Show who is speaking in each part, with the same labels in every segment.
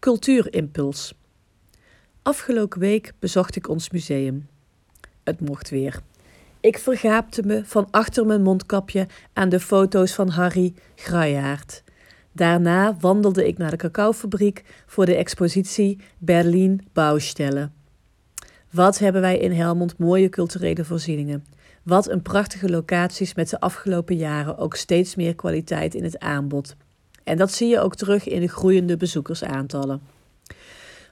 Speaker 1: Cultuurimpuls. Afgelopen week bezocht ik ons museum. Het mocht weer. Ik vergaapte me van achter mijn mondkapje aan de foto's van Harry Gruijaert. Daarna wandelde ik naar de cacaofabriek voor de expositie Berlin Bouwstellen. Wat hebben wij in Helmond mooie culturele voorzieningen. Wat een prachtige locaties met de afgelopen jaren ook steeds meer kwaliteit in het aanbod. En dat zie je ook terug in de groeiende bezoekersaantallen.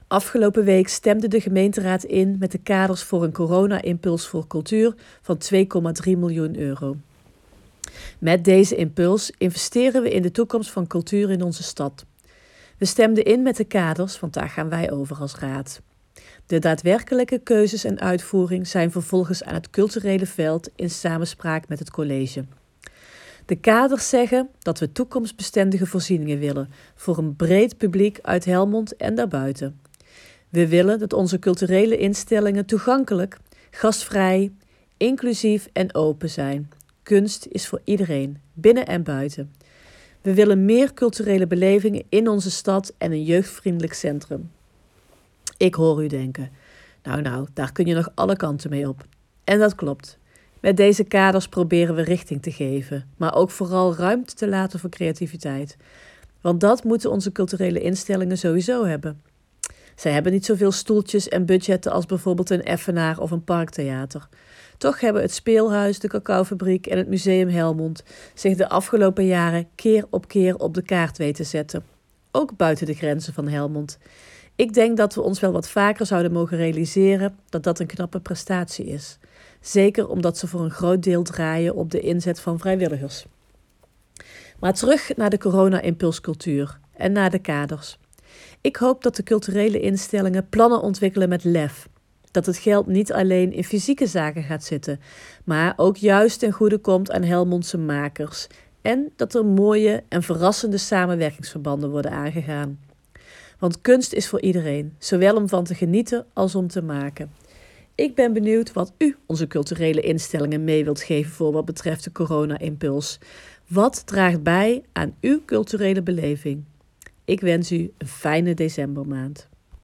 Speaker 1: Afgelopen week stemde de gemeenteraad in met de kaders voor een corona-impuls voor cultuur van 2,3 miljoen euro. Met deze impuls investeren we in de toekomst van cultuur in onze stad. We stemden in met de kaders, want daar gaan wij over als raad. De daadwerkelijke keuzes en uitvoering zijn vervolgens aan het culturele veld in samenspraak met het college. De kaders zeggen dat we toekomstbestendige voorzieningen willen voor een breed publiek uit Helmond en daarbuiten. We willen dat onze culturele instellingen toegankelijk, gastvrij, inclusief en open zijn. Kunst is voor iedereen, binnen en buiten. We willen meer culturele belevingen in onze stad en een jeugdvriendelijk centrum. Ik hoor u denken: nou, nou, daar kun je nog alle kanten mee op. En dat klopt. Met deze kaders proberen we richting te geven, maar ook vooral ruimte te laten voor creativiteit. Want dat moeten onze culturele instellingen sowieso hebben. Zij hebben niet zoveel stoeltjes en budgetten als bijvoorbeeld een Effenaar of een parktheater. Toch hebben het speelhuis, de cacaofabriek en het museum Helmond zich de afgelopen jaren keer op keer op de kaart weten zetten. Ook buiten de grenzen van Helmond. Ik denk dat we ons wel wat vaker zouden mogen realiseren dat dat een knappe prestatie is. Zeker omdat ze voor een groot deel draaien op de inzet van vrijwilligers. Maar terug naar de corona-impulscultuur en naar de kaders. Ik hoop dat de culturele instellingen plannen ontwikkelen met lef. Dat het geld niet alleen in fysieke zaken gaat zitten, maar ook juist ten goede komt aan Helmondse makers. En dat er mooie en verrassende samenwerkingsverbanden worden aangegaan. Want kunst is voor iedereen, zowel om van te genieten als om te maken. Ik ben benieuwd wat u onze culturele instellingen mee wilt geven voor wat betreft de corona-impuls. Wat draagt bij aan uw culturele beleving? Ik wens u een fijne decembermaand.